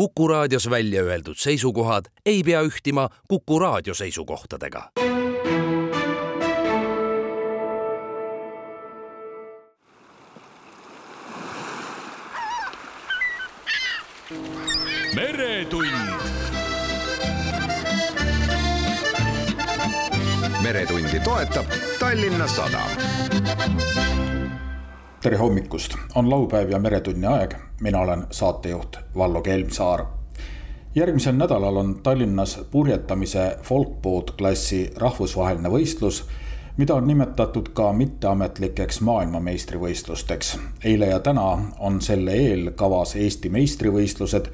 Kuku raadios välja öeldud seisukohad ei pea ühtima Kuku raadio seisukohtadega. meretund. meretundi toetab Tallinna Sadam. Tere hommikust, on laupäev ja Meretunni aeg. mina olen saatejuht Vallo Kelmsaar. järgmisel nädalal on Tallinnas purjetamise folkboat klassi rahvusvaheline võistlus mida on nimetatud ka mitteametlikeks maailmameistrivõistlusteks. eile ja täna on selle eel kavas Eesti meistrivõistlused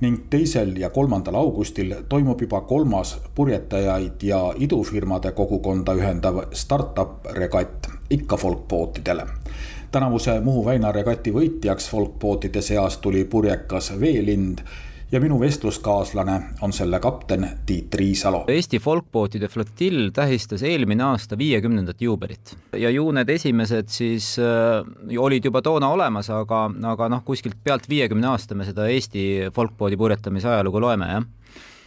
ning teisel ja kolmandal augustil toimub juba kolmas purjetajaid ja idufirmade kogukonda ühendav startup regatt ikka folkbootidele. Tänavuse Muhu väina regati võitjaks folkbootide seas tuli purjekas Veelind ja minu vestluskaaslane on selle kapten Tiit Riisalo. Eesti folkbootide flotill tähistas eelmine aasta viiekümnendat juubelit ja ju need esimesed siis äh, olid juba toona olemas, aga, aga noh, kuskilt pealt viiekümne aasta me seda Eesti folkboodi purjetamise ajalugu loeme, jah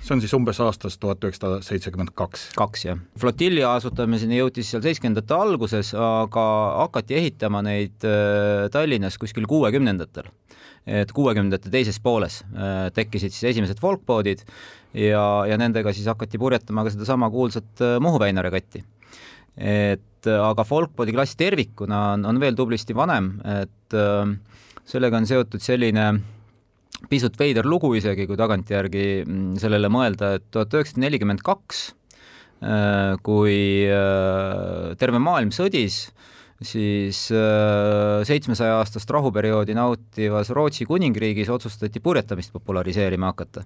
see on siis umbes aastast tuhat üheksasada seitsekümmend kaks. kaks jah, flotilli asutamiseni jõuti seal seitsmekümnendate alguses, aga hakati ehitama neid äh, Tallinnas kuskil kuuekümnendatel et kuuekümnendate teises pooles äh, tekkisid siis esimesed folkboodid ja, ja nendega siis hakati purjetama ka sedasama kuulsat äh, Muhu väina regatti. et äh, aga folkboodi klass tervikuna on, on veel tublisti vanem, et sellega on seotud selline pisut veider lugu isegi, kui tagantjärgi mm, sellele mõelda, et tuhat üheksasada nelikümmend kaks, kui terve maailm sõdis, siis äh, seitsmesaja aastast rahuperioodi nautivas Rootsi kuningriigis otsustati purjetamist populariseerima hakata.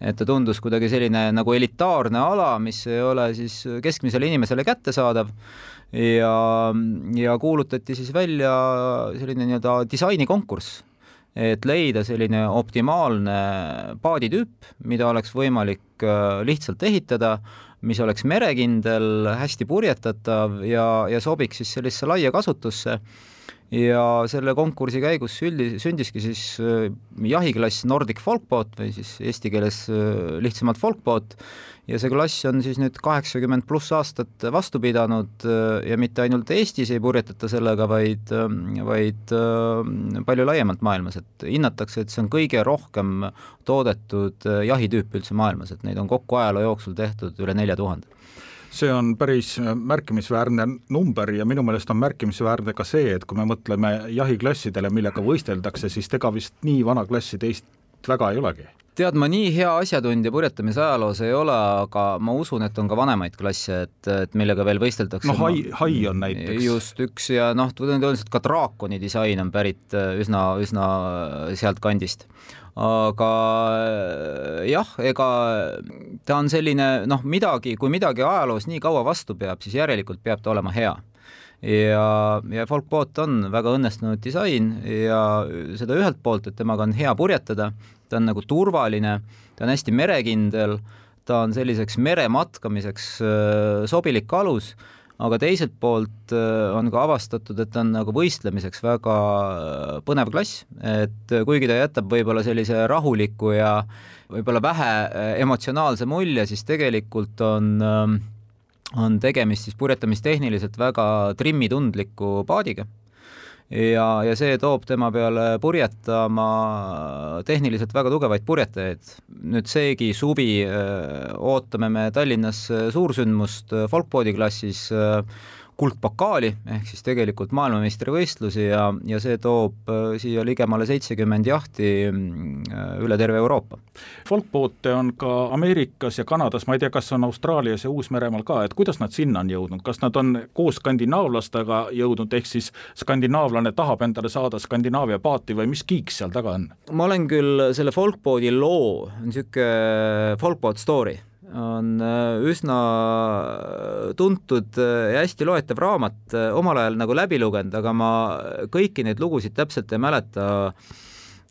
et ta tundus kuidagi selline nagu elitaarne ala, mis ei ole siis keskmisele inimesele kättesaadav ja, ja kuulutati siis välja selline nii-öelda disainikonkurss, et leida selline optimaalne paaditüüp, mida oleks võimalik äh, lihtsalt ehitada mis oleks merekindel, hästi purjetatav ja, ja sobiks siis sellisesse laia kasutusse. ja selle konkursi käigus süldi, sündiski siis äh, jahiklass Nordic Folkboat või siis eesti keeles äh, lihtsamalt Folkboat ja see klass on siis nüüd kaheksakümmend pluss aastat vastu pidanud äh, ja mitte ainult Eestis ei purjetata sellega, vaid, äh, vaid äh, palju laiemalt maailmas, et hinnatakse, et see on kõige rohkem toodetud jahitüüp üldse maailmas, et neid on kokku ajaloo jooksul tehtud üle nelja tuhande. See on päris märkimisväärne number ja minu meelest on märkimisväärne ka see, et kui me mõtleme jahiklassidele, millega võisteldakse, siis ega vist nii vana klassi teist väga ei olegi tead, ma nii hea asjatundja purjetamise ajaloos ei ole, aga ma usun, et on ka vanemaid klasse, et, et millega veel võisteldakse. no hai, hai on näiteks. just, üks ja noh, tõenäoliselt ka draakoni disain on pärit äh, üsna, üsna sealt kandist aga äh, jah, ega ta on selline noh, midagi, kui midagi ajaloos nii kaua vastu peab, siis järelikult peab ta olema hea ja, ja Folkboat on väga õnnestunud disain ja seda ühelt poolt, et temaga on hea purjetada, ta on nagu turvaline, ta on hästi merekindel, ta on selliseks merematkamiseks äh, sobilik alus, aga teiselt poolt äh, on ka avastatud, et ta on nagu võistlemiseks väga äh, põnev klass, et kuigi ta jätab võib-olla sellise rahuliku ja võib-olla vähe emotsionaalse mulje, siis tegelikult on äh, on tegemist siis purjetamistehniliselt väga trimmitundliku paadiga ja, ja see toob tema peale purjetama tehniliselt väga tugevaid purjetajaid. nüüd seegi suvi öö, ootame me Tallinnas suursündmust folkboadi klassis öö, kuldpokaali ehk siis tegelikult maailmameistrivõistlusi ja, ja see toob äh, siia ligemale seitsekümmend jahti mm, üle terve Euroopa. Folkboote on ka Ameerikas ja Kanadas, ma ei tea, kas on Austraalias ja Uus-Meremaal ka, et kuidas nad sinna on jõudnud, kas nad on koos skandinaavlastega jõudnud, ehk siis skandinaavlane tahab endale saada Skandinaavia paati või mis kiik seal taga on? ma olen küll selle folkboadi loo, niisugune folkboat story on äh, üsna tuntud äh, ja hästi loetav raamat, äh, omal ajal nagu läbi lugenud, aga ma kõiki neid lugusid täpselt ei mäleta.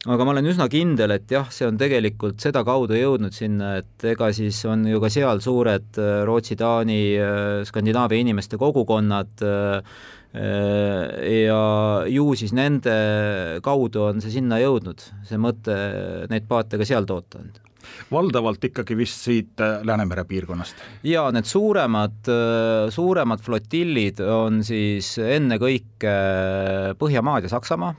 aga ma olen üsna kindel, et jah, see on tegelikult sedakaudu jõudnud sinna, et ega siis on ju ka seal suured Rootsi, Taani, Skandinaavia inimeste kogukonnad ja ju siis nende kaudu on see sinna jõudnud, see mõte neid paate ka seal toota on valdavalt ikkagi vist siit äh, Läänemere piirkonnast? jaa, need suuremad, äh, suuremad flotillid on siis ennekõike Põhjamaad ja Saksamaa,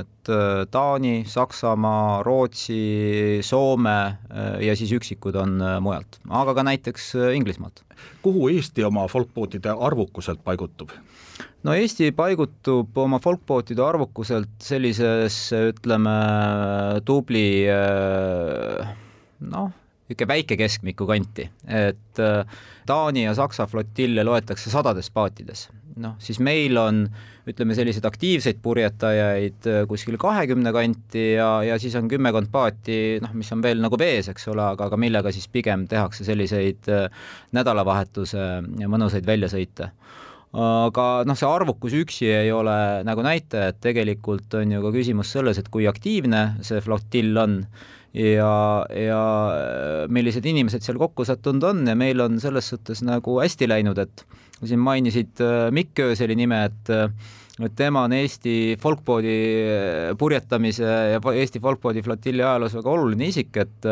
et äh, Taani, Saksamaa, Rootsi, Soome ja siis üksikud on mujalt, aga ka näiteks Inglismaalt. kuhu Eesti oma folkbootide arvukuselt paigutub? no Eesti paigutub oma folkbootide arvukuselt sellisesse, ütleme, tubli äh, noh, niisugune väike keskmiku kanti, et äh, Taani ja Saksa flotille loetakse sadades paatides. noh, siis meil on ütleme, selliseid aktiivseid purjetajaid äh, kuskil kahekümne kanti ja, ja siis on kümmekond paati, noh, mis on veel nagu vees, eks ole, aga, aga millega siis pigem tehakse selliseid äh, nädalavahetuse mõnusaid väljasõite aga noh, see arvukus üksi ei ole nagu näitaja, et tegelikult on ju ka küsimus selles, et kui aktiivne see flotill on ja, ja millised inimesed seal kokku sattunud on ja meil on selles suhtes nagu hästi läinud, et siin mainisid äh, Mikk Ööseli nime, et äh, et tema on Eesti folkboodi äh, purjetamise ja Eesti folkboodi flotilli ajaloos väga oluline isik, et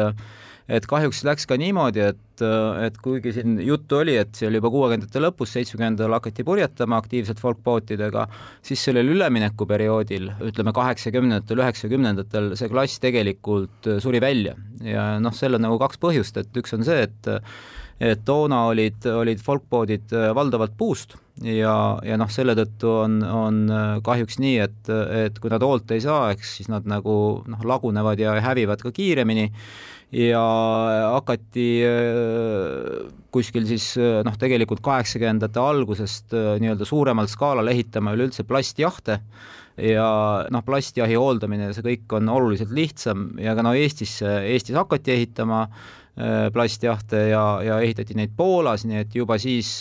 et kahjuks läks ka niimoodi, et, et kuigi siin juttu oli, et see oli juba kuuekümnendate lõpus, seitsmekümnendatel hakati purjetama aktiivselt folkbootidega, siis sellel üleminekuperioodil, ütleme kaheksakümnendatel, üheksakümnendatel see klass tegelikult suri välja. Ja noh, seal on nagu kaks põhjust, et üks on see, et et toona olid, olid folkboodid valdavalt puust ja, ja noh, selle tõttu on, on kahjuks nii, et, et kui nad hoolt ei saa, eks siis nad nagu noh, lagunevad ja hävivad ka kiiremini ja hakati äh, kuskil siis äh, noh, tegelikult kaheksakümnendate algusest äh, nii-öelda suuremal skaalal ehitama üleüldse plastjahte. Ja noh, plastjahi hooldamine, see kõik on oluliselt lihtsam. Ja ka no Eestis, Eestis hakati ehitama plastjahte ja, ja ehitati neid Poolas, nii et juba siis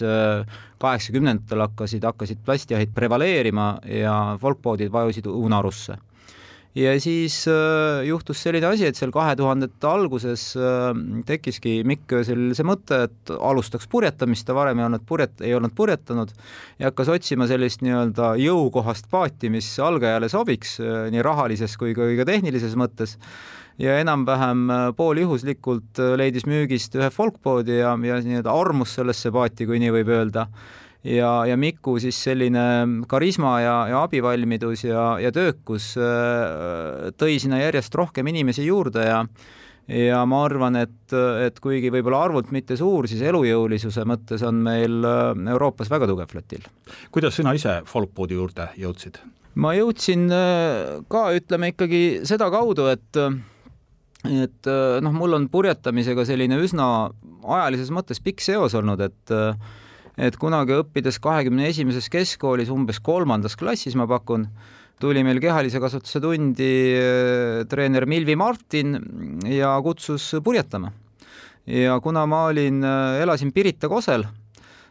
kaheksakümnendatel hakkasid, hakkasid plastjahid prevaleerima ja folkboodid vajusid unarusse ja siis äh, juhtus selline asi, et seal kahe tuhandete alguses äh, tekkiski Mikk Öösel see mõte, et alustaks purjetamist, ta varem ei olnud purjet-, ei olnud purjetanud ja hakkas otsima sellist nii-öelda jõukohast paati, mis algajale sobiks äh, nii rahalises kui ka, kui ka tehnilises mõttes. Ja enam-vähem äh, pooljuhuslikult äh, leidis müügist ühe folkboodi ja, ja nii-öelda armus sellesse paati, kui nii võib öelda ja, ja Miku siis selline karisma ja, ja abivalmidus ja, ja töökus äh, tõi sinna järjest rohkem inimesi juurde ja ja ma arvan, et, et kuigi võib-olla arvult mitte suur, siis elujõulisuse mõttes on meil äh, Euroopas väga tugev flotill. kuidas sina ise folkboodi juurde jõudsid? ma jõudsin äh, ka, ütleme ikkagi sedakaudu, et et noh, mul on purjetamisega selline üsna ajalises mõttes pikk seos olnud, et et kunagi õppides kahekümne esimeses keskkoolis umbes kolmandas klassis, ma pakun, tuli meil kehalise kasvatuse tundi äh, treener Milvi Martin ja kutsus purjetama. ja kuna ma olin, äh, elasin Pirita kosel,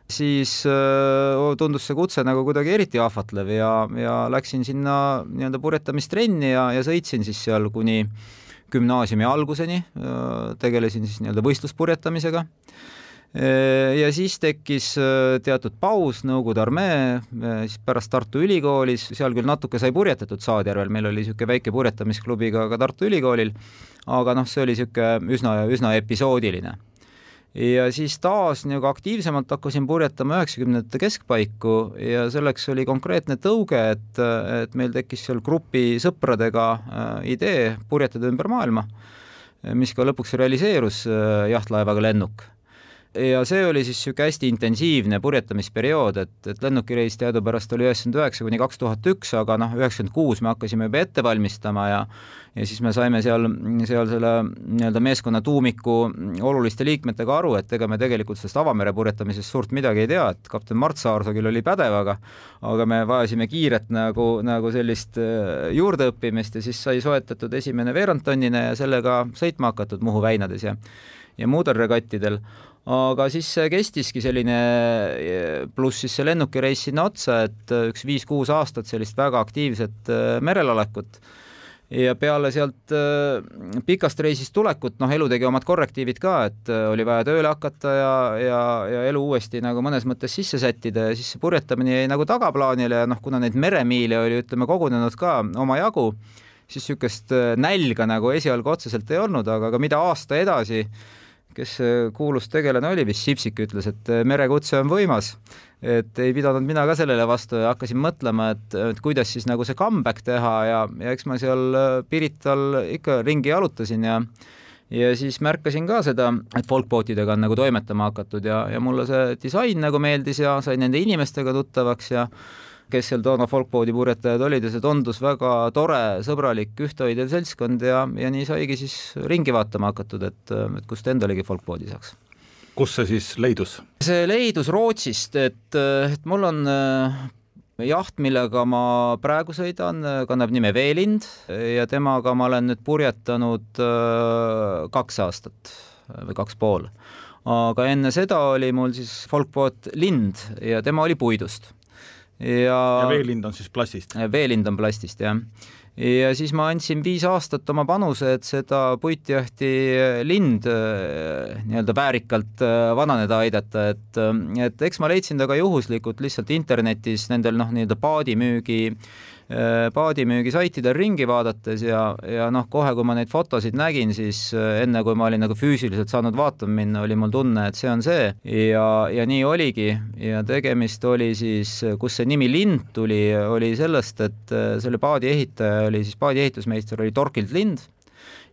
siis äh, tundus see kutse nagu kuidagi eriti ahvatlev ja, ja läksin sinna nii-öelda purjetamistrenni ja, ja sõitsin siis seal kuni gümnaasiumi alguseni, tegelesin siis nii-öelda võistluspurjetamisega ja siis tekkis äh, teatud paus Nõukogude armee, äh, siis pärast Tartu Ülikoolis, seal küll natuke sai purjetatud Saadjärvel, meil oli niisugune väike purjetamisklubi ka, ka Tartu Ülikoolil, aga noh, see oli niisugune üsna, üsna episoodiline. ja siis taas nagu aktiivsemalt hakkasin purjetama üheksakümnendate keskpaiku ja selleks oli konkreetne tõuge, et, et meil tekkis seal grupi sõpradega äh, idee purjetada ümber maailma, mis ka lõpuks realiseerus jahtlaevaga lennuk ja see oli siis niisugune hästi intensiivne purjetamisperiood, et, et lennukireis teadupärast oli üheksakümmend üheksa kuni kaks tuhat üks, aga noh, üheksakümmend kuus me hakkasime juba ette valmistama ja ja siis me saime seal, seal selle nii-öelda meeskonna tuumiku oluliste liikmetega aru, et ega me tegelikult sellest avamere purjetamisest suurt midagi ei tea, et kapten Mart Saarsoo küll oli pädev, aga aga me vajasime kiiret nagu, nagu sellist äh, juurdeõppimist ja siis sai soetatud esimene veerandtonnine ja sellega sõitma hakatud Muhu väinades ja ja muudel regattidel aga siis kestiski selline, pluss siis see lennukireis sinna otsa, et üks viis-kuus aastat sellist väga aktiivset äh, merel olekut ja peale sealt pikast reisist tulekut, noh, elu tegi omad korrektiivid ka, et oli vaja tööle hakata ja, ja, ja elu uuesti nagu mõnes mõttes sisse sättida ja siis see purjetamine jäi nagu tagaplaanile ja noh, kuna neid meremiile oli, ütleme, kogunenud ka omajagu, siis niisugust nälga nagu esialgu otseselt ei olnud, aga ka mida aasta edasi, kes kuulus tegelane oli, vist Sipsik ütles, et merekutse on võimas. Et ei pidanud mina ka sellele vastu ja hakkasin mõtlema, et, et kuidas siis nagu see comeback teha ja, ja eks ma seal äh, Pirital ikka ringi jalutasin ja ja siis märkasin ka seda, et folkbootidega on nagu toimetama hakatud ja, ja mulle see disain nagu meeldis ja sain nende inimestega tuttavaks ja kes seal toona folkboodi purjetajad olid ja see tundus väga tore, sõbralik, ühtehoidev seltskond ja, ja nii saigi siis ringi vaatama hakatud, et, et kust endalegi folkboodi saaks kus see siis leidus? see leidus Rootsist, et, et mul on äh, jaht, millega ma praegu sõidan, kannab nime Veelind ja temaga ma olen nüüd purjetanud äh, kaks aastat või kaks pool. aga enne seda oli mul siis folkboot Lind ja tema oli puidust. Ja, ja veelind on siis plastist? veelind on plastist, jah ja siis ma andsin viis aastat oma panuse, et seda puitjahti lind äh, nii-öelda väärikalt äh, vananeda aidata, et, äh, et eks ma leidsin ta ka juhuslikult lihtsalt internetis nendel noh, nii-öelda paadimüügi paadimüügisaitidel ringi vaadates ja, ja noh, kohe, kui ma neid fotosid nägin, siis äh, enne kui ma olin nagu füüsiliselt saanud vaatama minna, oli mul tunne, et see on see. Ja, ja nii oligi. Ja tegemist oli siis, kus see nimi Lind tuli, oli sellest, et äh, selle paadi ehitaja oli siis paadi ehitusmeister oli Torkild Lind.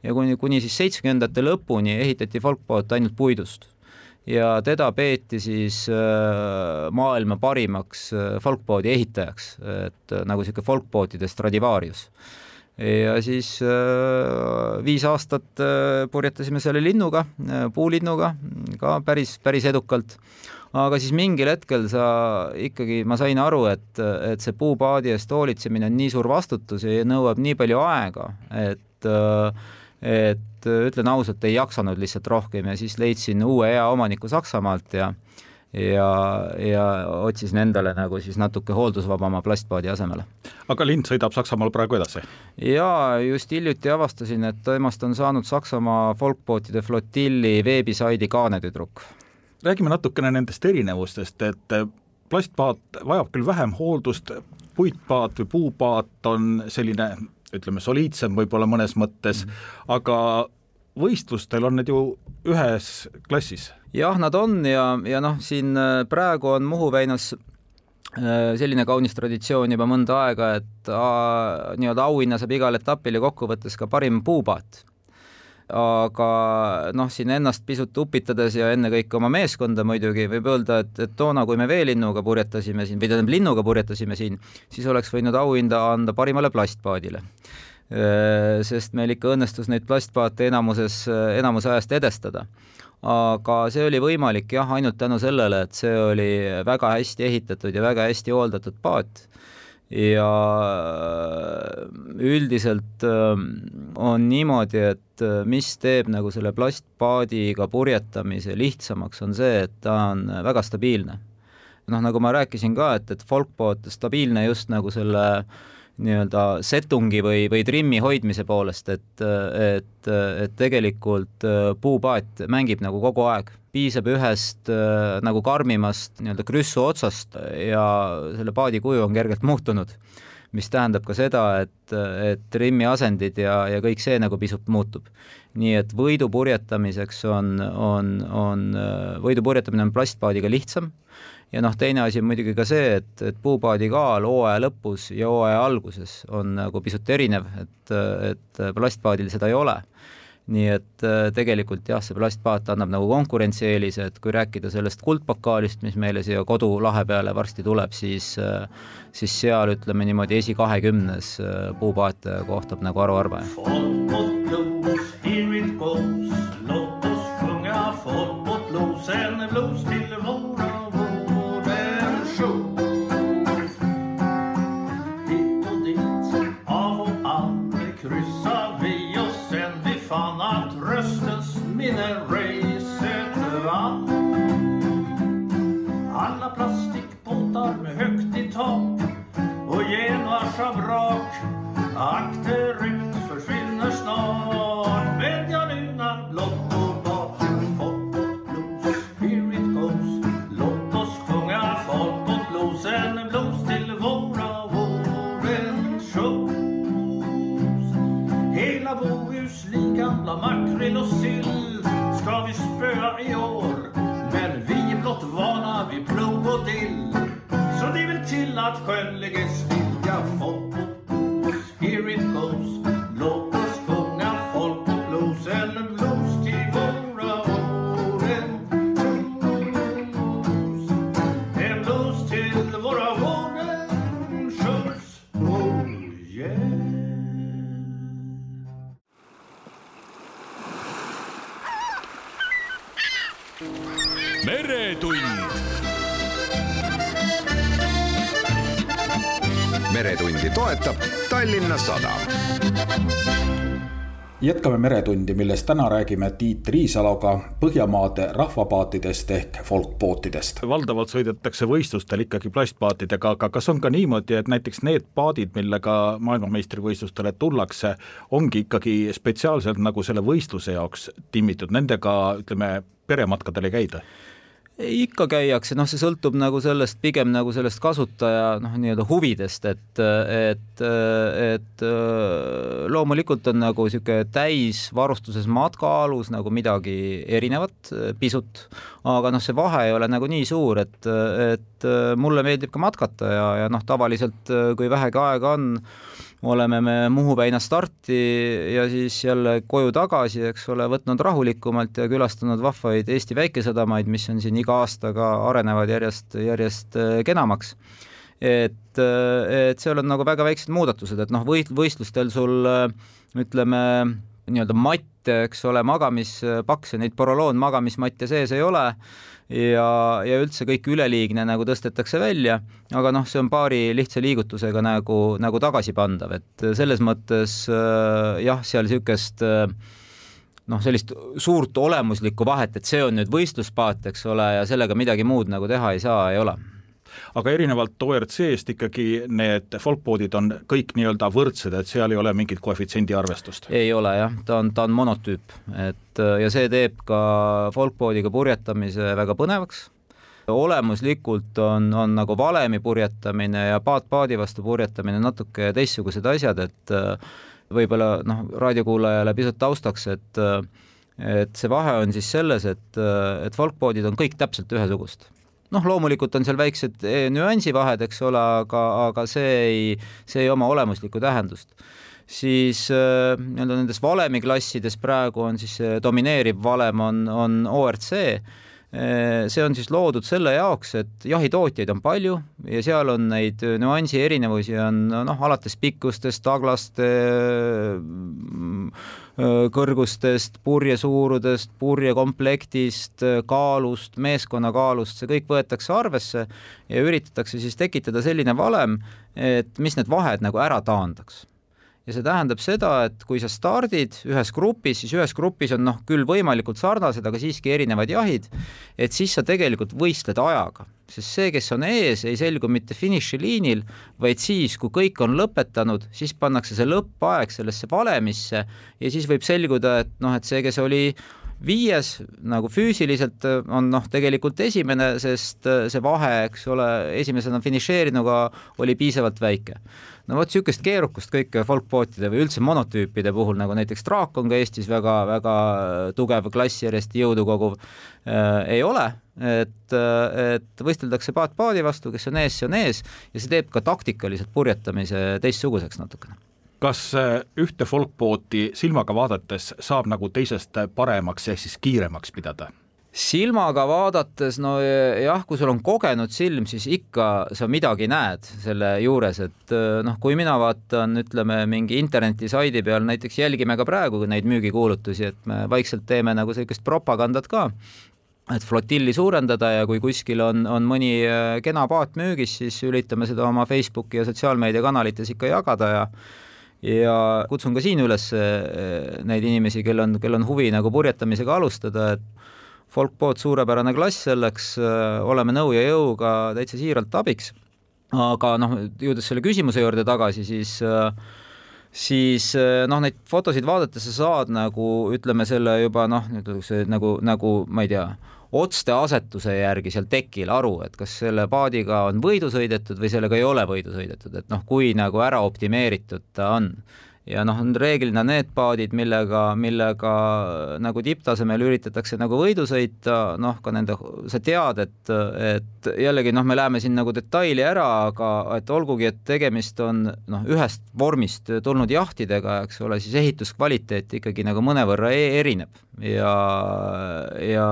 Ja kuni, kuni siis seitsmekümnendate lõpuni ehitati folkboot ainult puidust ja teda peeti siis äh, maailma parimaks äh, folkboodi ehitajaks, et äh, nagu niisugune folkbootide Stradivarius. ja siis viis aastat purjetasime selle linnuga, puulinnuga ka päris, päris edukalt aga siis mingil hetkel sa ikkagi, ma sain aru, et, et see puupaadi eest hoolitsemine on nii suur vastutus ja nõuab nii palju aega, et et et äh, ütlen ausalt, ei jaksanud lihtsalt rohkem ja siis leidsin uue hea omaniku Saksamaalt ja ja, ja otsisin endale nagu siis natuke hooldusvabama plastpaadi asemele. aga lind sõidab Saksamaal praegu edasi? jaa, just hiljuti avastasin, et temast on saanud Saksamaa folkbootide flotilli veebisaidi kaanetüdruk. räägime natukene nendest erinevustest, et plastpaat vajab küll vähem hooldust, puitpaat või puupaat on selline ütleme, soliidsem võib-olla mõnes mõttes mm, -hmm. aga võistlustel on need ju ühes klassis. jah, nad on ja, ja noh, siin äh, praegu on Muhu väinas äh, selline kaunis traditsioon juba mõnda aega, et nii-öelda auhinna saab igal etapil ja kokkuvõttes ka parim puupaat. aga noh, siin ennast pisut upitades ja ennekõike oma meeskonda muidugi võib öelda, et, et toona, kui me veelinnuga purjetasime siin või tähendab linnuga purjetasime siin, siis oleks võinud auhinda anda parimale plastpaadile Äh, sest meil ikka õnnestus neid plastpaate enamuses, enamuse ajast edestada. aga see oli võimalik jah, ainult tänu sellele, et see oli väga hästi ehitatud ja väga hästi hooldatud paat ja üldiselt ähm, on niimoodi, et äh, mis teeb nagu selle plastpaadiga purjetamise lihtsamaks, on see, et ta on väga stabiilne. noh, nagu ma rääkisin ka, et, et folkboot stabiilne just nagu selle äh, nii-öelda setungi või, või trimmi hoidmise poolest, et, et, et tegelikult äh, puupaat mängib nagu kogu aeg, piisab ühest äh, nagu karmimast nii-öelda krüssu otsast ja selle paadi kuju on kergelt muutunud. mis tähendab ka seda, et, et trimmi asendid ja, ja kõik see nagu pisut muutub. nii et võidu purjetamiseks on, on, on, võidu purjetamine on plastpaadiga lihtsam ja noh, teine asi on muidugi ka see, et, et puupaadi kaal hooaja lõpus ja hooaja alguses on nagu pisut erinev, et, et plastpaadil seda ei ole. nii et äh, tegelikult jah, see plastpaat annab nagu konkurentsieelise, et kui rääkida sellest kuldpokaalist, mis meile siia kodulahe peale varsti tuleb, siis äh, siis seal ütleme niimoodi esikahekümnes äh, puupaat kohtab nagu haruharva. Here show. Jätkame Meretundi, milles täna räägime Tiit Riisaloga Põhjamaade rahvapaatidest ehk folkbootidest. valdavalt sõidetakse võistlustel ikkagi plastpaatidega, aga kas on ka niimoodi, et näiteks need paadid, millega maailmameistrivõistlustele tullakse, ongi ikkagi spetsiaalselt nagu selle võistluse jaoks timmitud, nendega ütleme, perematkadel ei käida? Ikka käiakse, noh, see sõltub nagu sellest, pigem nagu sellest kasutaja noh, nii-öelda huvidest, et, et, et loomulikult on nagu niisugune täisvarustuses matkaalus nagu midagi erinevat pisut, aga noh, see vahe ei ole nagu nii suur, et, et mulle meeldib ka matkata ja, ja noh, tavaliselt kui vähegi aega on, oleme me Muhu väina starti ja siis jälle koju tagasi, eks ole, võtnud rahulikumalt ja külastanud vahvaid Eesti väikesadamaid, mis on siin iga aastaga arenevad järjest, järjest kenamaks. et, et seal on nagu väga väiksed muudatused, et noh, võit-, võistlustel sul ütleme, nii-öelda matte, eks ole, magamispakse, neid poroloon magamismatte sees ei ole ja, ja üldse kõik üleliigne nagu tõstetakse välja, aga noh, see on paari lihtsa liigutusega nagu, nagu tagasipandav, et selles mõttes jah, seal niisugust noh, sellist suurt olemuslikku vahet, et see on nüüd võistluspaat, eks ole, ja sellega midagi muud nagu teha ei saa, ei ole aga erinevalt ORC-st ikkagi need folkboodid on kõik nii-öelda võrdsed, et seal ei ole mingit koefitsiendi arvestust? ei ole jah, ta on, ta on monotüüp, et ja see teeb ka folkboodiga purjetamise väga põnevaks, olemuslikult on, on nagu valemi purjetamine ja paat paadi vastu purjetamine natuke teistsugused asjad, et võib-olla noh, raadiokuulajale pisut taustaks, et et see vahe on siis selles, et, et folkboodid on kõik täpselt ühesugust noh, loomulikult on seal väiksed nüansivahed, eks ole, aga, aga see ei, see ei oma olemuslikku tähendust. siis nii-öelda nendes valemiklassides praegu on siis domineeriv valem on, on ORC see on siis loodud selle jaoks, et jahitootjaid on palju ja seal on neid nüansi erinevusi on noh, alates pikkustest, taglaste, kõrgustest, purje suurudest, purje komplektist, kaalust, meeskonna kaalust, see kõik võetakse arvesse ja üritatakse siis tekitada selline valem, et mis need vahed nagu ära taandaks ja see tähendab seda, et kui sa stardid ühes grupis, siis ühes grupis on noh, küll võimalikult sarnased, aga siiski erinevad jahid, et siis sa tegelikult võistled ajaga, sest see, kes on ees, ei selgu mitte finišiliinil, vaid siis, kui kõik on lõpetanud, siis pannakse see lõppaeg sellesse valemisse ja siis võib selguda, et noh, et see, kes oli viies nagu füüsiliselt on noh, tegelikult esimene, sest see vahe, eks ole, esimesena finišeerinuga oli piisavalt väike. No vot niisugust keerukust kõike folkbootide või üldse monotüüpide puhul, nagu näiteks Draak on ka Eestis väga-väga tugev klassijärjest jõudu koguv äh,, ei ole, et, et võisteldakse paat paadi vastu, kes on ees, see on ees ja see teeb ka taktikaliselt purjetamise teistsuguseks natukene kas äh, ühte folkbooti silmaga vaadates saab nagu teisest paremaks ehk siis kiiremaks pidada? silmaga vaadates, no jah, kui sul on kogenud silm, siis ikka sa midagi näed selle juures, et noh, kui mina vaatan, ütleme mingi internetisaidi peal, näiteks jälgime ka praegu neid müügikuulutusi, et me vaikselt teeme nagu sellist propagandat ka, et flotilli suurendada ja kui kuskil on, on mõni kena paat müügis, siis üritame seda oma Facebooki ja sotsiaalmeediakanalites ikka jagada ja ja kutsun ka siin üles neid inimesi, kel on, kel on huvi nagu purjetamisega alustada, et folkboot suurepärane klass selleks, äh, oleme nõu ja jõuga täitsa siiralt abiks. aga noh, jõudes selle küsimuse juurde tagasi, siis äh, siis äh, noh, neid fotosid vaadates sa saad nagu ütleme selle juba noh, nagu, nagu ma ei tea, otsteasetuse järgi seal tekil aru, et kas selle paadiga on võidu sõidetud või sellega ei ole võidu sõidetud, et noh, kui nagu ära optimeeritud ta on ja noh, on reeglina need paadid, millega, millega nagu tipptasemel üritatakse nagu võidu sõita, noh, ka nende, sa tead, et, et jällegi noh, me läheme siin nagu detaili ära, aga et olgugi, et tegemist on noh, ühest vormist tulnud jahtidega, eks ole, siis ehituskvaliteet ikkagi nagu mõnevõrra e erineb. Ja, ja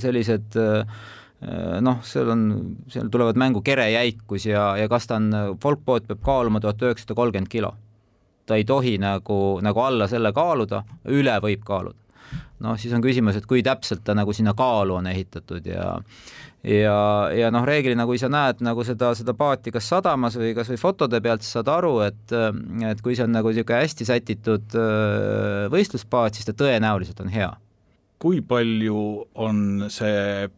sellised noh, seal on, seal tulevad mängu kerejäikus ja, ja kas ta on, folkboot peab kaaluma tuhat üheksasada kolmkümmend kilo ta ei tohi nagu, nagu alla selle kaaluda, üle võib kaaluda. noh, siis on küsimus, et kui täpselt ta nagu sinna kaalu on ehitatud ja ja, ja noh, reeglina kui sa näed nagu seda, seda paati kas sadamas või kas või fotode pealt, siis saad aru, et et kui see on nagu niisugune hästi sätitud äh, võistluspaat, siis ta tõenäoliselt on hea. kui palju on see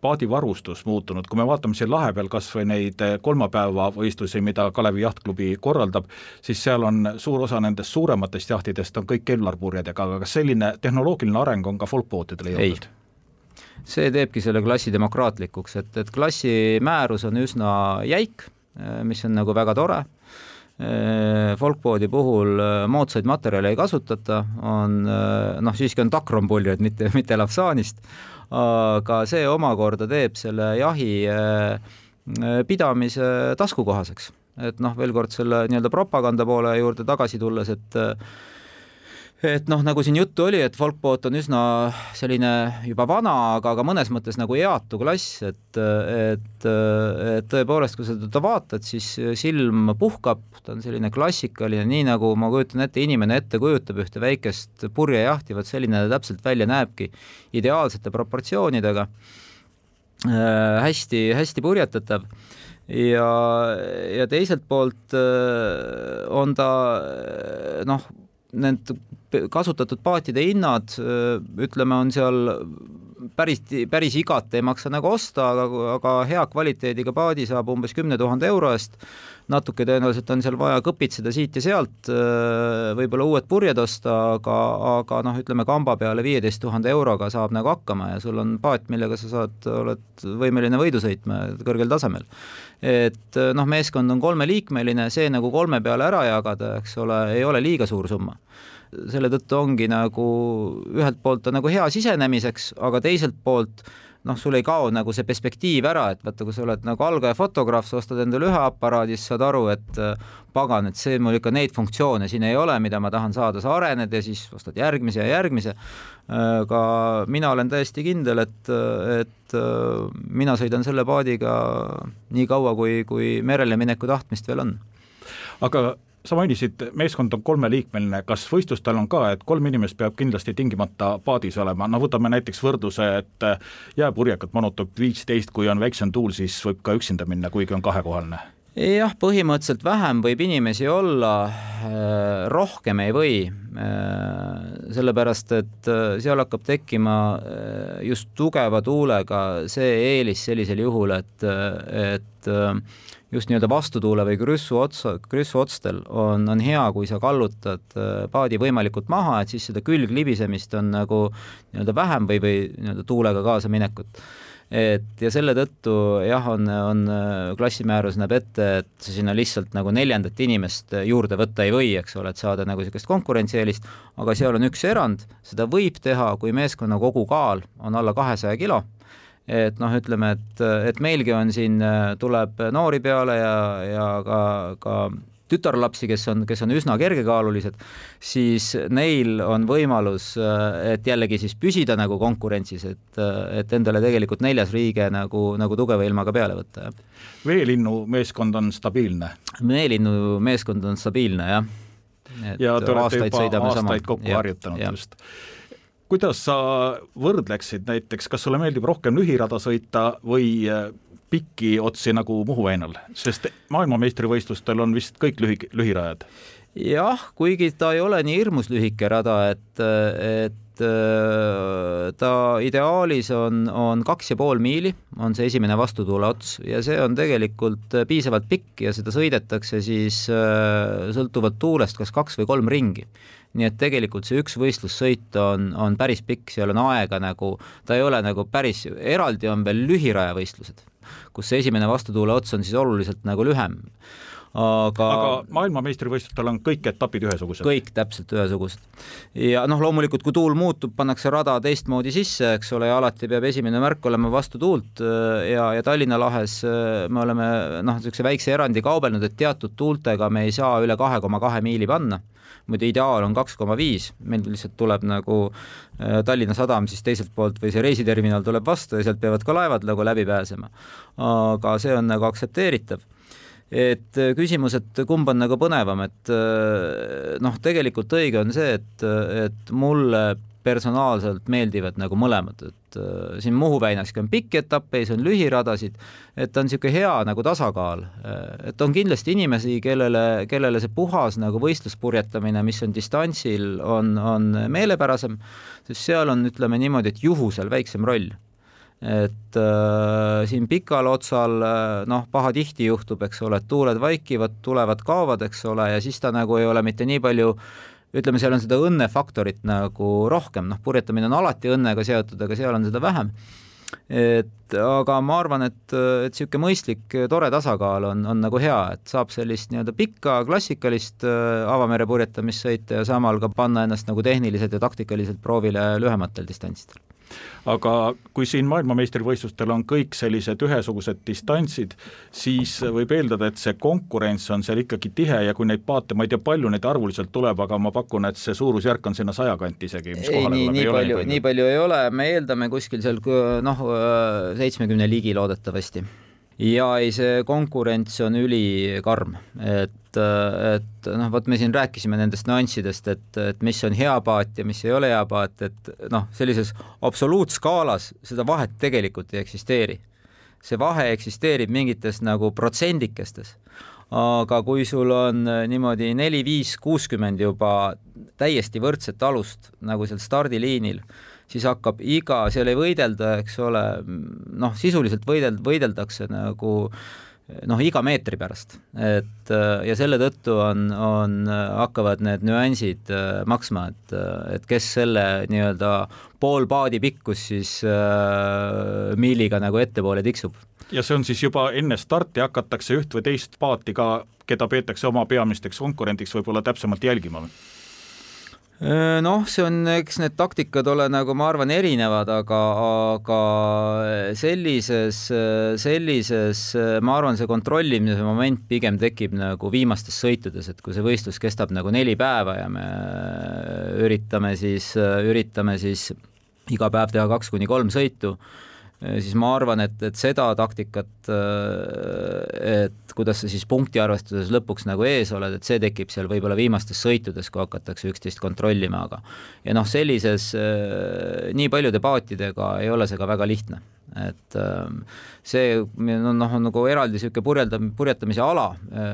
paadivarustus muutunud, kui me vaatame siin lahe peal kas või neid eh, kolmapäevavõistlusi, mida Kalevi Jahtklubi korraldab, siis seal on suur osa nendest suurematest jahtidest on kõik kellarpurjedega, aga kas selline tehnoloogiline areng on ka folkbootidele jõudnud? see teebki selle klassi demokraatlikuks, et, et klassi määrus on üsna jäik, eh, mis on nagu väga tore. Eh, folkboodi puhul moodsaid materjale ei kasutata, on noh, siiski on takronpuljeid, mitte, mitte lapsaanist, aga see omakorda teeb selle jahi äh, pidamise taskukohaseks. et noh, veel kord selle nii-öelda propaganda poole juurde tagasi tulles, et et noh, nagu siin juttu oli, et folkboat on üsna selline juba vana, aga, aga mõnes mõttes nagu eatu klass, et, et, et tõepoolest, kui sa teda vaatad, siis silm puhkab, ta on selline klassikaline, nii nagu ma kujutan ette, inimene ette kujutab ühte väikest purjejahti, vot selline ta täpselt välja näebki, ideaalsete proportsioonidega. Äh,, hästi, hästi purjetatav. Ja, ja teiselt poolt äh, on ta noh, need kasutatud paatide hinnad, ütleme, on seal päris, päris igat ei maksa nagu osta, aga, aga hea kvaliteediga paadi saab umbes kümne tuhande euro eest. Natuke tõenäoliselt on seal vaja kõpitseda siit ja sealt, võib-olla uued purjed osta, aga, aga noh, ütleme kamba peale viieteist tuhande euroga saab nagu hakkama ja sul on paat, millega sa saad, oled võimeline võidu sõitma kõrgel tasemel. et noh, meeskond on kolmeliikmeline, see nagu kolme peale ära jagada, eks ole, ei ole liiga suur summa selle tõttu ongi nagu ühelt poolt on nagu hea sisenemiseks, aga teiselt poolt noh, sul ei kao nagu see perspektiiv ära, et vaata, kui sa oled nagu algaja fotograaf, sa ostad endale ühe aparaadi, siis saad aru, et äh, pagan, et see mul ikka neid funktsioone siin ei ole, mida ma tahan saada, sa arened ja siis ostad järgmise ja järgmise. aga mina olen täiesti kindel, et, et äh, mina sõidan selle paadiga nii kaua, kui, kui merele mineku tahtmist veel on. aga sa mainisid, meeskond on kolmeliikmeline, kas võistlustel on ka, et kolm inimest peab kindlasti tingimata paadis olema, no võtame näiteks võrdluse, et jääpurjekat manutab viisteist, kui on väiksem tuul, siis võib ka üksinda minna, kuigi on kahekohaline? Jah, põhimõtteliselt vähem võib inimesi olla, äh, rohkem ei või, äh, sellepärast et äh, seal hakkab tekkima just tugeva tuulega see eelis sellisel juhul, et, et just nii-öelda vastutuule või krüssu otsa, krüssuotstel on, on hea, kui sa kallutad paadi võimalikult maha, et siis seda külglibisemist on nagu nii-öelda vähem või, või nii-öelda tuulega kaasaminekut et ja selle tõttu jah, on, on äh, klassimäärus näeb ette, et sa sinna lihtsalt nagu neljandat inimest juurde võtta ei või, eks ole, et saada nagu niisugust konkurentsieelist, aga seal on üks erand, seda võib teha, kui meeskonna kogukaal on alla kahesaja kilo. Et noh, ütleme, et, et meilgi on siin, tuleb noori peale ja, ja ka, ka tütarlapsi, kes on, kes on üsna kergekaalulised, siis neil on võimalus, et jällegi siis püsida nagu konkurentsis, et, et endale tegelikult neljas riige nagu, nagu tugeva ilmaga peale võtta, jah. veelinnu meeskond on stabiilne? veelinnu meeskond on stabiilne, jah. ja te olete juba aastaid sama. kokku ja, harjutanud ja. just kuidas sa võrdleksid näiteks, kas sulle meeldib rohkem lühirada sõita või äh, pikki otsi nagu Muhu väinal, sest maailmameistrivõistlustel on vist kõik lühi, lühirajad? jah, kuigi ta ei ole nii hirmus lühike rada, et, et äh, ta ideaalis on, on kaks ja pool miili, on see esimene vastutuule ots ja see on tegelikult piisavalt pikk ja seda sõidetakse siis äh, sõltuvalt tuulest kas kaks või kolm ringi nii et tegelikult see üks võistlussõit on, on päris pikk, seal on aega nagu, ta ei ole nagu päris, eraldi on veel lühirajavõistlused, kus see esimene vastutuule ots on siis oluliselt nagu lühem aga aga maailmameistrivõistlustel on kõik etapid ühesugused? kõik täpselt ühesugused. ja noh, loomulikult kui tuul muutub, pannakse rada teistmoodi sisse, eks ole, ja alati peab esimene märk olema vastu tuult ja, ja Tallinna lahes me oleme noh, niisuguse väikse erandi kaubelnud, et teatud tuultega me ei saa üle kahe koma kahe miili panna muidu ideaal on kaks koma viis, meil lihtsalt tuleb nagu äh, Tallinna Sadam siis teiselt poolt või see reisiterminal tuleb vastu ja sealt peavad ka laevad nagu läbi pääsema. aga see on nagu aktsepteeritav et äh, küsimus, et kumb on nagu põnevam, et äh, noh, tegelikult õige on see, et, et mulle personaalselt meeldivad nagu mõlemad, et äh, siin Muhu väinaski on pikki etappe, siis on lühiradasid, et on niisugune hea nagu tasakaal, et on kindlasti inimesi, kellele, kellele see puhas nagu võistluspurjetamine, mis on distantsil, on, on meelepärasem, sest seal on, ütleme niimoodi, et juhusel väiksem roll et äh, siin pikal otsal äh, noh, pahatihti juhtub, eks ole, et tuuled vaikivad, tulevad, kaovad, eks ole, ja siis ta nagu ei ole mitte nii palju ütleme, seal on seda õnnefaktorit nagu rohkem, noh, purjetamine on alati õnnega seotud, aga seal on seda vähem. et aga ma arvan, et, et niisugune mõistlik tore tasakaal on, on nagu hea, et saab sellist nii-öelda pikka klassikalist äh, avamere purjetamist sõita ja samal ka panna ennast nagu tehniliselt ja taktikaliselt proovile lühematel distantsidel aga kui siin maailmameistrivõistlustel on kõik sellised ühesugused distantsid, siis võib eeldada, et see konkurents on seal ikkagi tihe ja kui neid paate, ma ei tea, palju neid arvuliselt tuleb, aga ma pakun, et see suurusjärk on sinna saja kanti isegi, ei, nii, nii palju, nii palju. ei ole, me eeldame kuskil seal noh, seitsmekümne ligi loodetavasti ja ei, see konkurents on ülikarm, et, et noh, vot me siin rääkisime nendest nüanssidest, et, et mis on hea paat ja mis ei ole hea paat, et noh, sellises absoluutskaalas seda vahet tegelikult ei eksisteeri. see vahe eksisteerib mingites nagu protsendikestes, aga kui sul on niimoodi neli, viis, kuuskümmend juba täiesti võrdset alust nagu seal stardiliinil, siis hakkab iga, seal ei võidelda, eks ole, noh, sisuliselt võidel-, võideldakse nagu noh, iga meetri pärast, et ja selle tõttu on, on, hakkavad need nüansid äh, maksma, et, et kes selle nii-öelda pool paadi pikkus siis äh, miiliga nagu ettepoole tiksub ja see on siis juba enne starti hakatakse üht või teist paati ka, keda peetakse oma peamisteks konkurendiks, võib-olla täpsemalt jälgima või? Noh, see on, eks need taktikad ole nagu ma arvan, erinevad, aga, aga sellises, sellises, ma arvan, see kontrollimise moment pigem tekib nagu viimastes sõitudes, et kui see võistlus kestab nagu neli päeva ja me üritame siis, üritame siis iga päev teha kaks kuni kolm sõitu Äh, siis ma arvan, et, et seda taktikat, äh, et kuidas sa siis punktiarvestuses lõpuks nagu ees oled, et see tekib seal võib-olla viimastes sõitudes, kui hakatakse üksteist kontrollima, aga ja noh, sellises äh, nii paljude paatidega ei ole see ka väga lihtne. Et ähm, see noh, on nagu eraldi niisugune purjeldam-, purjetamise ala,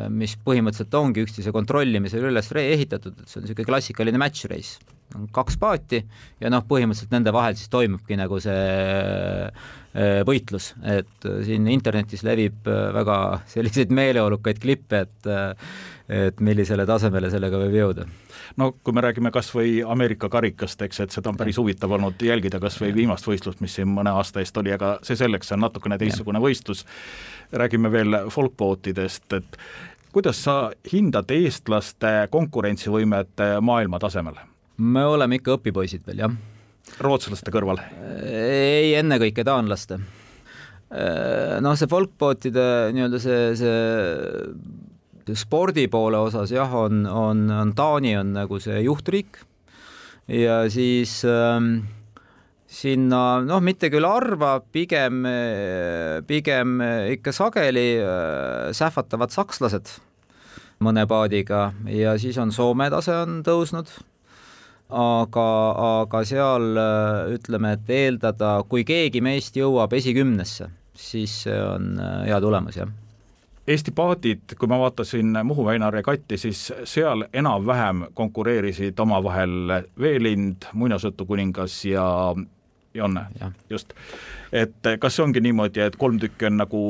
mis põhimõtteliselt ongi üksteise kontrollimisele üles ehitatud, et see on niisugune klassikaline match race on kaks paati ja noh, põhimõtteliselt nende vahel siis toimubki nagu see äh, võitlus, et äh, siin internetis levib äh, väga selliseid meeleolukaid klippe, et et millisele tasemele sellega võib jõuda no kui me räägime kas või Ameerika karikast, eks, et seda on päris huvitav olnud jälgida, kas või viimast võistlust, mis siin mõne aasta eest oli, aga see selleks, see on natukene teistsugune võistlus. räägime veel folkboatidest, et kuidas sa hindad eestlaste konkurentsivõimet maailma tasemel? me oleme ikka õpipoisid veel, jah. Rootslaste kõrval? ei, ennekõike taanlaste. noh, see folkboatide nii-öelda see, see spordi poole osas jah, on, on, on Taani on nagu see juhtriik ja siis ähm, sinna noh, mitte küll harva, pigem, pigem ikka sageli äh, sähvatavad sakslased mõne paadiga ja siis on Soome tase on tõusnud aga, aga seal ütleme, et eeldada, kui keegi meist jõuab esikümnesse, siis see on äh, hea tulemus, jah. Eesti paadid, kui ma vaatasin Muhu väina regatti, siis seal enam-vähem konkureerisid omavahel Veelind, muinasjutukuningas ja Jonne, just. et kas see ongi niimoodi, et kolm tükki on nagu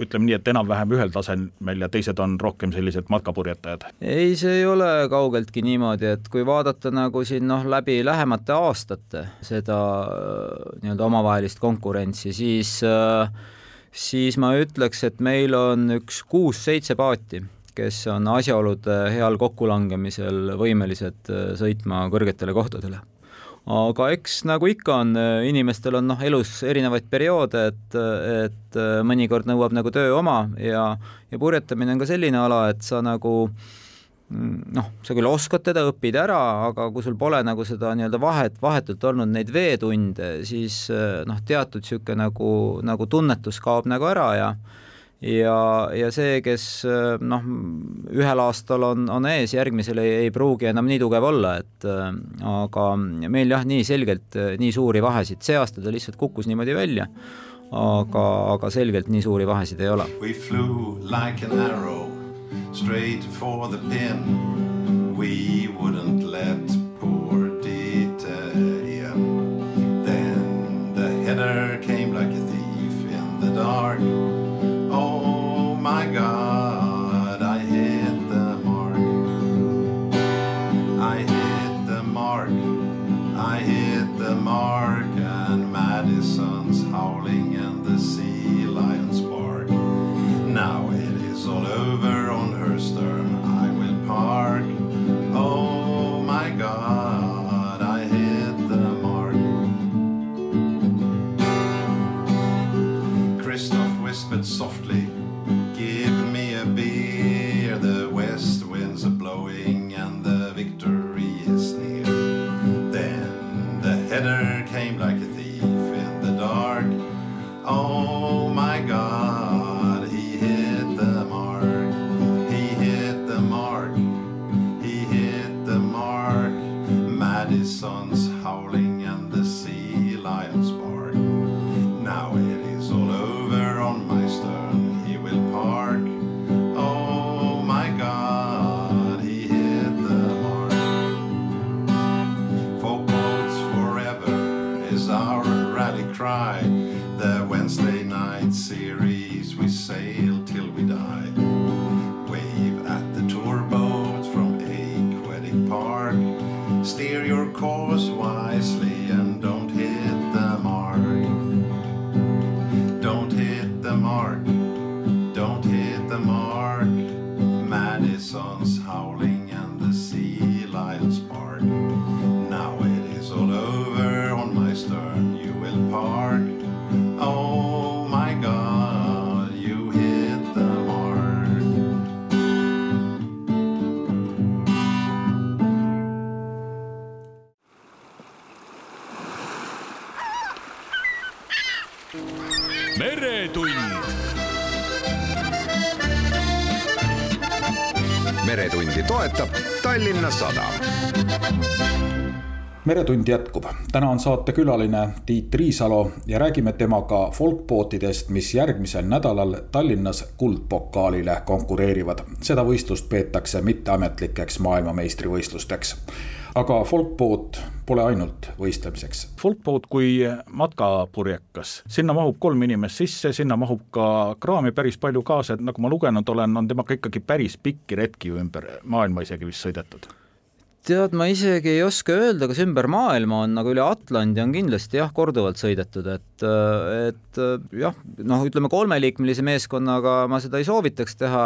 ütleme nii, et enam-vähem ühel tasemel ja teised on rohkem sellised matkapurjetajad? ei, see ei ole kaugeltki niimoodi, et kui vaadata nagu siin noh, läbi lähemate aastate seda äh, nii-öelda omavahelist konkurentsi, siis äh, siis ma ütleks, et meil on üks kuus-seitse paati, kes on asjaolude heal kokkulangemisel võimelised sõitma kõrgetele kohtadele aga eks nagu ikka on, inimestel on noh, elus erinevaid perioode, et, et mõnikord nõuab nagu töö oma ja, ja purjetamine on ka selline ala, et sa nagu noh, sa küll oskad teda, õpid ära, aga kui sul pole nagu seda nii-öelda vahet, vahetult olnud neid veetunde, siis noh, teatud niisugune nagu, nagu tunnetus kaob nagu ära ja ja, ja see, kes noh, ühel aastal on, on ees, järgmisel ei, ei pruugi enam nii tugev olla, et aga meil jah, nii selgelt nii suuri vahesid, see aasta ta lihtsalt kukkus niimoodi välja, aga, aga selgelt nii suuri vahesid ei ole. We flew like an arrow straight for the pin. We wouldn't let poor Dieter in. Then the header came like a thief in the dark whispered softly, Give me a beer. The west winds are blowing and the victory is near. Then the header came like a thief in the dark. Oh my God, meretund jätkub, täna on saatekülaline Tiit Riisalo ja räägime temaga folkbootidest, mis järgmisel nädalal Tallinnas kuldpokaalile konkureerivad. seda võistlust peetakse mitteametlikeks maailmameistrivõistlusteks. aga folkboot pole ainult võistlemiseks. Folkboat kui matkapurjekas, sinna mahub kolm inimest sisse, sinna mahub ka kraami päris palju kaasa, et nagu ma lugenud olen, on temaga ikkagi päris pikki retki ümber maailma isegi vist sõidetud tead, ma isegi ei oska öelda, kas ümber maailma on, aga üle Atlandi on kindlasti jah, korduvalt sõidetud, et, et jah, noh, ütleme kolmeliikmelise meeskonnaga ma seda ei soovitaks teha,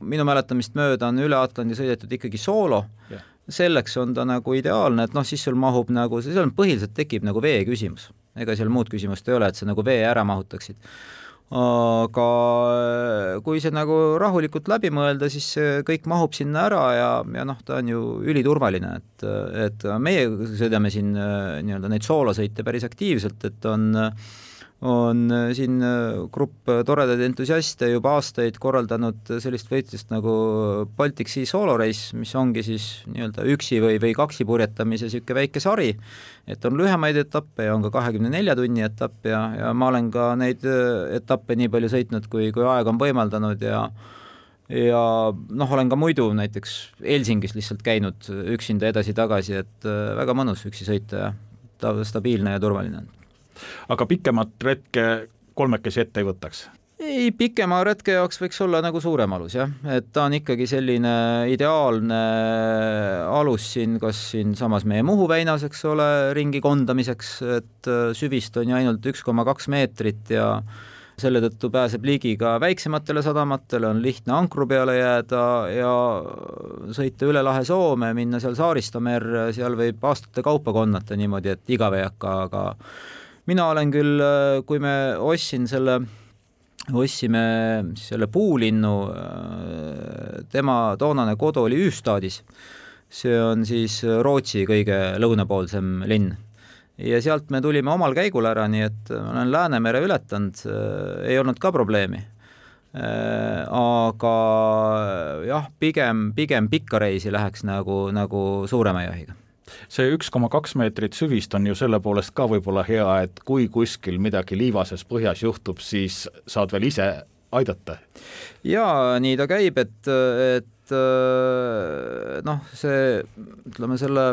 minu mäletamist mööda on üle Atlandi sõidetud ikkagi soolo yeah., selleks on ta nagu ideaalne, et noh, siis sul mahub nagu, seal põhiliselt tekib nagu vee küsimus. ega seal muud küsimust ei ole, et sa nagu vee ära mahutaksid aga kui see nagu rahulikult läbi mõelda, siis kõik mahub sinna ära ja, ja noh, ta on ju üliturvaline, et, et meie sõidame siin nii-öelda neid soolosõite päris aktiivselt, et on on siin grupp toredaid entusiaste juba aastaid korraldanud sellist võistlust nagu Baltic Sea Solo Race, mis ongi siis nii-öelda üksi või, või kaksi purjetamise niisugune väike sari, et on lühemaid etappe ja on ka kahekümne nelja tunni etapp ja, ja ma olen ka neid etappe nii palju sõitnud, kui, kui aeg on võimaldanud ja ja noh, olen ka muidu näiteks Helsingis lihtsalt käinud üksinda edasi-tagasi, et väga mõnus üksi sõita ja ta stabiilne ja turvaline aga pikemat retke kolmekesi ette ei võtaks? ei, pikema retke jaoks võiks olla nagu suurem alus jah, et ta on ikkagi selline ideaalne alus siin, kas siinsamas meie Muhu väinas, eks ole, ringi kondamiseks, et süvist on ju ainult üks koma kaks meetrit ja selle tõttu pääseb ligi ka väiksematele sadamatele, on lihtne ankru peale jääda ja sõita üle lahe Soome, minna seal Saaristomerre, seal võib aastate kaupa konnata niimoodi, et igav ei hakka, aga mina olen küll, kui me ostsin selle, ostsime selle puulinnu, tema toonane kodu oli Üüstaadis, see on siis Rootsi kõige lõunapoolsem linn. Ja sealt me tulime omal käigul ära, nii et ma olen Läänemere ületanud, äh, ei olnud ka probleemi. Äh, aga jah, pigem, pigem pikka reisi läheks nagu, nagu suurema jahiga see üks koma kaks meetrit süvist on ju selle poolest ka võib-olla hea, et kui kuskil midagi liivases põhjas juhtub, siis saad veel ise aidata. jaa, nii ta käib, et, et noh, see ütleme selle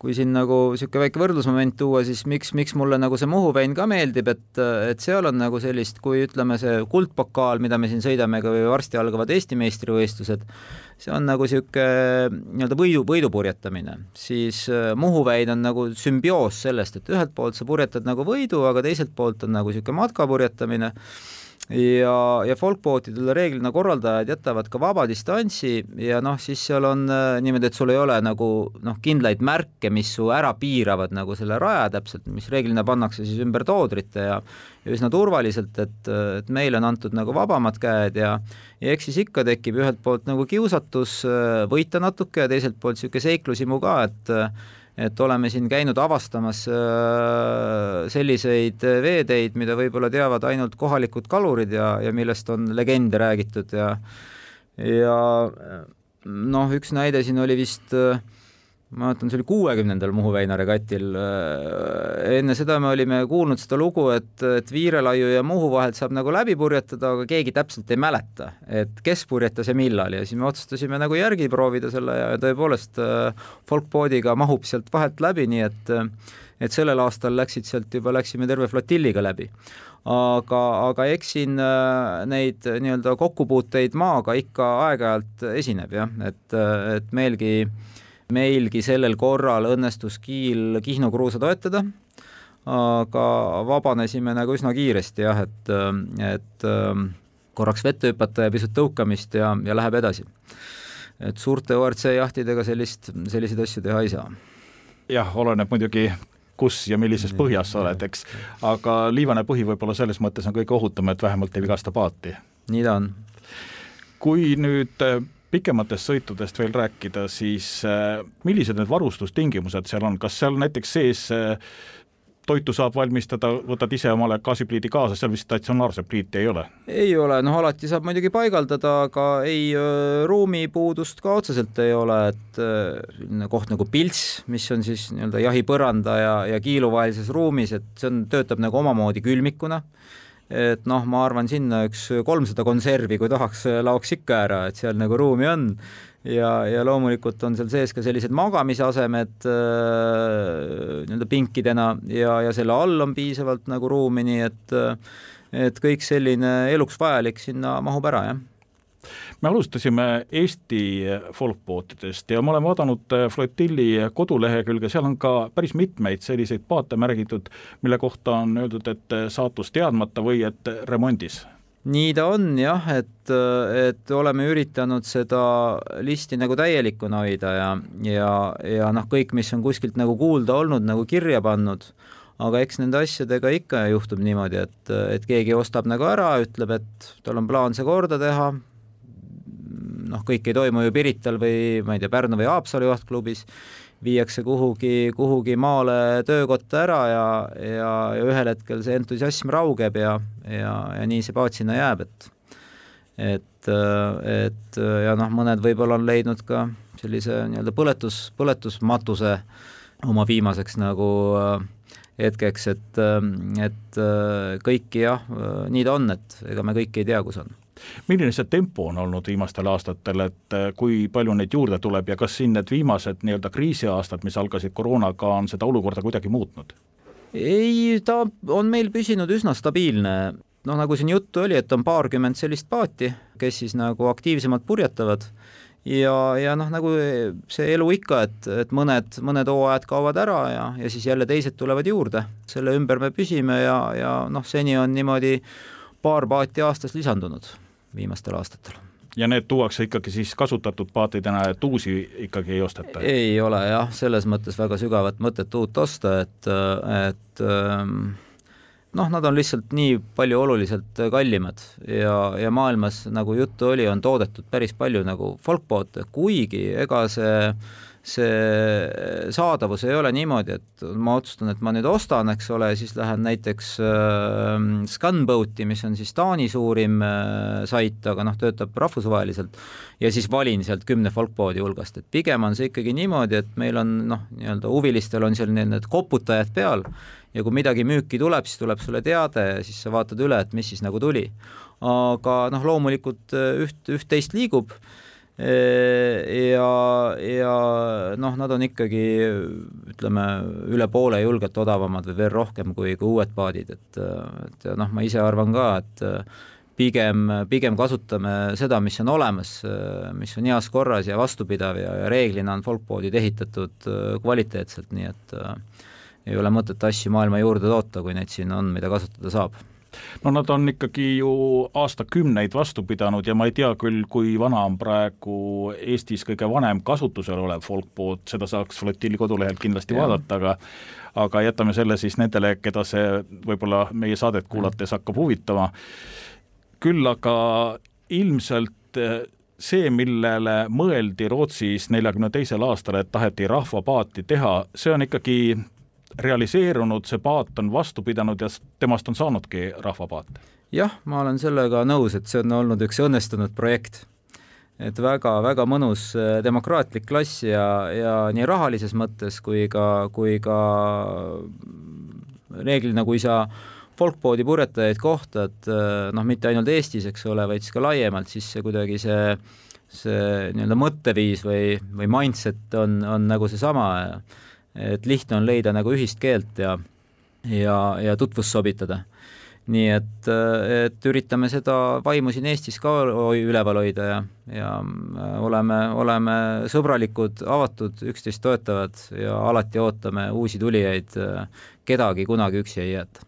kui siin nagu niisugune väike võrdlusmoment tuua, siis miks, miks mulle nagu see Muhu vein ka meeldib, et, et seal on nagu sellist, kui ütleme, see kuldpokaal, mida me siin sõidame või varsti algavad Eesti meistrivõistlused, see on nagu niisugune nii-öelda võidu, võidu purjetamine, siis äh, Muhu vein on nagu sümbioos sellest, et ühelt poolt sa purjetad nagu võidu, aga teiselt poolt on nagu niisugune matkapurjetamine ja, ja folkbootidele reeglina korraldajad jätavad ka vaba distantsi ja noh, siis seal on äh, niimoodi, et sul ei ole nagu noh, kindlaid märke, mis su ära piiravad nagu selle raja täpselt, mis reeglina pannakse siis ümber toodrite ja ja üsna turvaliselt, et, et meile on antud nagu vabamad käed ja ja eks siis ikka tekib ühelt poolt nagu kiusatus äh, võita natuke ja teiselt poolt niisugune seiklushimu ka, et et oleme siin käinud avastamas äh, selliseid veeteid, mida võib-olla teavad ainult kohalikud kalurid ja, ja millest on legende räägitud ja ja noh, üks näide siin oli vist äh, ma mäletan, see oli kuuekümnendal Muhu väina regatil. Äh, enne seda me olime kuulnud seda lugu, et, et Viirelaiu ja Muhu vahelt saab nagu läbi purjetada, aga keegi täpselt ei mäleta, et kes purjetas ja millal ja siis me otsustasime nagu järgi proovida selle ja tõepoolest äh, folkboodiga mahub sealt vahelt läbi, nii et et sellel aastal läksid sealt juba, läksime terve flotilliga läbi aga, aga eks siin äh, neid nii-öelda kokkupuuteid maaga ikka aeg-ajalt esineb jah, et, et meilgi äh, meilgi sellel korral õnnestus kiil Kihnu kruusa toetada, aga vabanesime nagu üsna kiiresti jah, et, et korraks vette hüpata ja pisut tõukamist ja, ja läheb edasi. et suurte ORC jahtidega sellist, selliseid asju teha ei saa. jah, oleneb muidugi kus ja millises põhjas sa oled, eks, aga liivane põhi võib-olla selles mõttes on kõige ohutum, et vähemalt ei vigasta paati. nii ta on. kui nüüd pikematest sõitudest veel rääkida, siis äh, millised need varustustingimused seal on, kas seal näiteks sees äh, toitu saab valmistada, võtad ise omale gaasipliidi kaasa, seal vist statsionaarset pliiti ei ole? ei ole, noh alati saab muidugi paigaldada, aga ei, äh, ruumipuudust ka otseselt ei ole, et selline koht nagu pilts, mis on siis nii-öelda jahipõranda ja, ja kiilu vahelises ruumis, et see on, töötab nagu omamoodi külmikuna et noh, ma arvan, sinna üks kolmsada konservi, kui tahaks, laoks ikka ära, et seal nagu ruumi on. Ja, ja loomulikult on seal sees ka sellised magamisasemed äh, nii-öelda pinkidena ja, ja selle all on piisavalt nagu ruumi, nii et et kõik selline eluks vajalik sinna mahub ära, jah me alustasime Eesti folkbootidest ja ma olen vaadanud Flotilli kodulehekülge, seal on ka päris mitmeid selliseid paate märgitud, mille kohta on öeldud, et saatus teadmata või et remondis. Nii ta on jah, et, et oleme üritanud seda listi nagu täielikuna hoida ja, ja, ja noh, kõik, mis on kuskilt nagu kuulda olnud, nagu kirja pannud, aga eks nende asjadega ikka juhtub niimoodi, et, et keegi ostab nagu ära, ütleb, et tal on plaan see korda teha, noh, kõik ei toimu ju Pirital või ma ei tea, Pärnu või Haapsalu jahtklubis, viiakse kuhugi, kuhugi maale töökotta ära ja, ja, ja ühel hetkel see entusiasm raugeb ja, ja, ja nii see paat sinna jääb, et et, et ja noh, mõned võib-olla on leidnud ka sellise nii-öelda põletus, põletusmatuse oma viimaseks nagu äh, hetkeks, et, et kõiki jah, nii ta on, et ega me kõiki ei tea, kus on milline see tempo on olnud viimastel aastatel, et äh, kui palju neid juurde tuleb ja kas siin need viimased nii-öelda kriisiaastad, mis algasid koroonaga, on seda olukorda kuidagi muutnud? ei, ta on meil püsinud üsna stabiilne, noh, nagu siin juttu oli, et on paarkümmend sellist paati, kes siis nagu aktiivsemalt purjetavad ja, ja noh, nagu see elu ikka, et, et mõned, mõned hooajad kaovad ära ja, ja siis jälle teised tulevad juurde. selle ümber me püsime ja, ja noh, seni on niimoodi paar paati aastas lisandunud viimastel aastatel ja need tuuakse ikkagi siis kasutatud paatidena, et uusi ikkagi ei osteta? ei ole jah, selles mõttes väga sügavat mõtet uut osta, et, et ähm, noh, nad on lihtsalt nii palju oluliselt kallimad ja, ja maailmas, nagu juttu oli, on toodetud päris palju nagu folkboote, kuigi ega see see saadavus ei ole niimoodi, et ma otsustan, et ma nüüd ostan, eks ole, siis lähen näiteks äh, Scanboati, mis on siis Taani suurim äh, sait, aga noh, töötab rahvusvaheliselt, ja siis valin sealt kümne folkboodi hulgast, et pigem on see ikkagi niimoodi, et meil on noh, nii-öelda huvilistel on seal need koputajad peal ja kui midagi müüki tuleb, siis tuleb sulle teade ja siis sa vaatad üle, et mis siis nagu tuli. aga noh, loomulikult äh, üht, üht-teist liigub äh, ja, ja noh, nad on ikkagi ütleme, üle poole julgelt odavamad või veel rohkem kui, kui uued paadid, et, et noh, ma ise arvan ka, et pigem, pigem kasutame seda, mis on olemas, mis on heas korras ja vastupidav ja, ja reeglina on folkpoodid ehitatud kvaliteetselt, nii et äh, ei ole mõtet asju maailma juurde toota, kui neid siin on, mida kasutada saab no nad on ikkagi ju aastakümneid vastu pidanud ja ma ei tea küll, kui vana on praegu Eestis kõige vanem kasutusel olev folkboot, seda saaks flotilli kodulehelt kindlasti ja. vaadata, aga aga jätame selle siis nendele, keda see võib-olla meie saadet kuulates hakkab huvitama. küll aga ilmselt eh, see, millele mõeldi Rootsis neljakümne teisel aastal, et taheti rahvapaati teha, see on ikkagi realiseerunud, see paat on vastu pidanud ja temast on saanudki rahvapaat? jah, ma olen sellega nõus, et see on olnud üks õnnestunud projekt. et väga-väga mõnus äh, demokraatlik klass ja, ja nii rahalises mõttes kui ka, kui ka reeglina, kui sa folkboodi purjetajaid kohtad, äh, noh, mitte ainult Eestis, eks ole, vaid siis ka laiemalt, siis see kuidagi see see nii-öelda mõtteviis või, või mindset on, on nagu seesama et lihtne on leida nagu ühist keelt ja, ja, ja tutvust sobitada. nii et, et üritame seda vaimu siin Eestis ka üleval hoida ja, ja äh, oleme, oleme sõbralikud, avatud, üksteist toetavad ja alati ootame uusi tulijaid, kedagi kunagi üksi ei jäeta.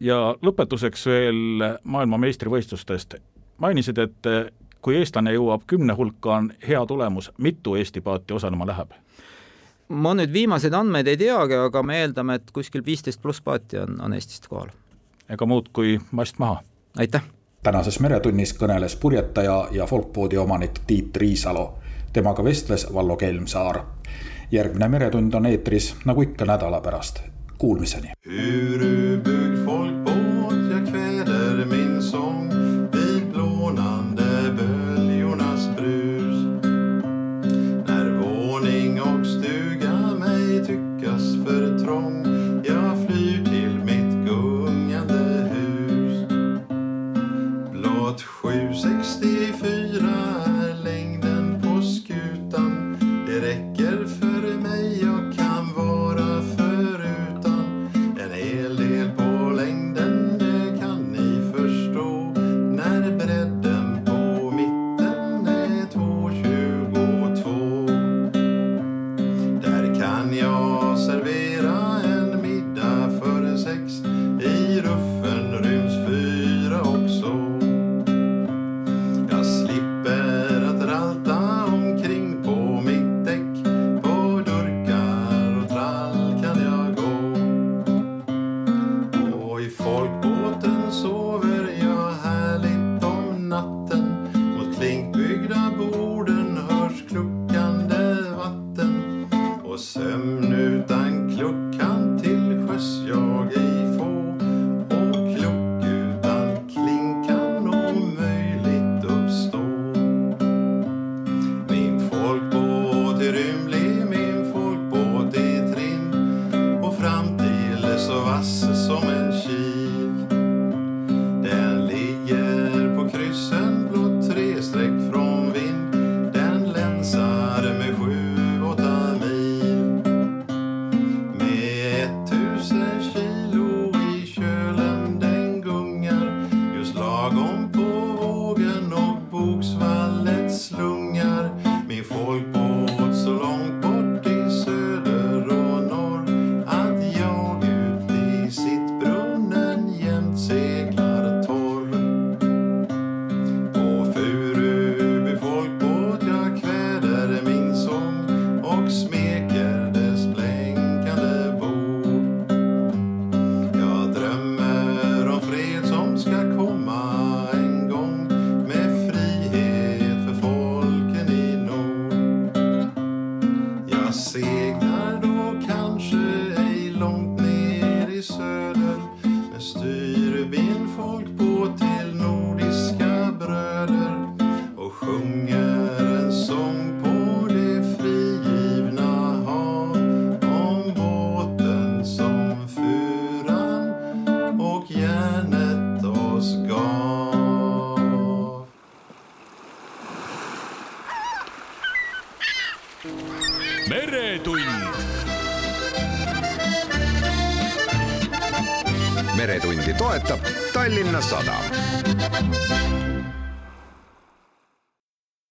ja lõpetuseks veel maailmameistrivõistlustest. mainisid, et kui eestlane jõuab kümne hulka, on hea tulemus, mitu Eesti paati osalema läheb? Ma nüüd viimaseid andmeid ei teagi, aga me eeldame, et kuskil viisteist pluss paati on, on Eestist kohal. ega muud kui mast maha. aitäh! tänases Meretunnis kõneles purjetaja ja folkpoodi omanik Tiit Riisalo. temaga vestles Vallo Kelmsaar. järgmine Meretund on eetris nagu ikka nädala pärast. Kuulmiseni!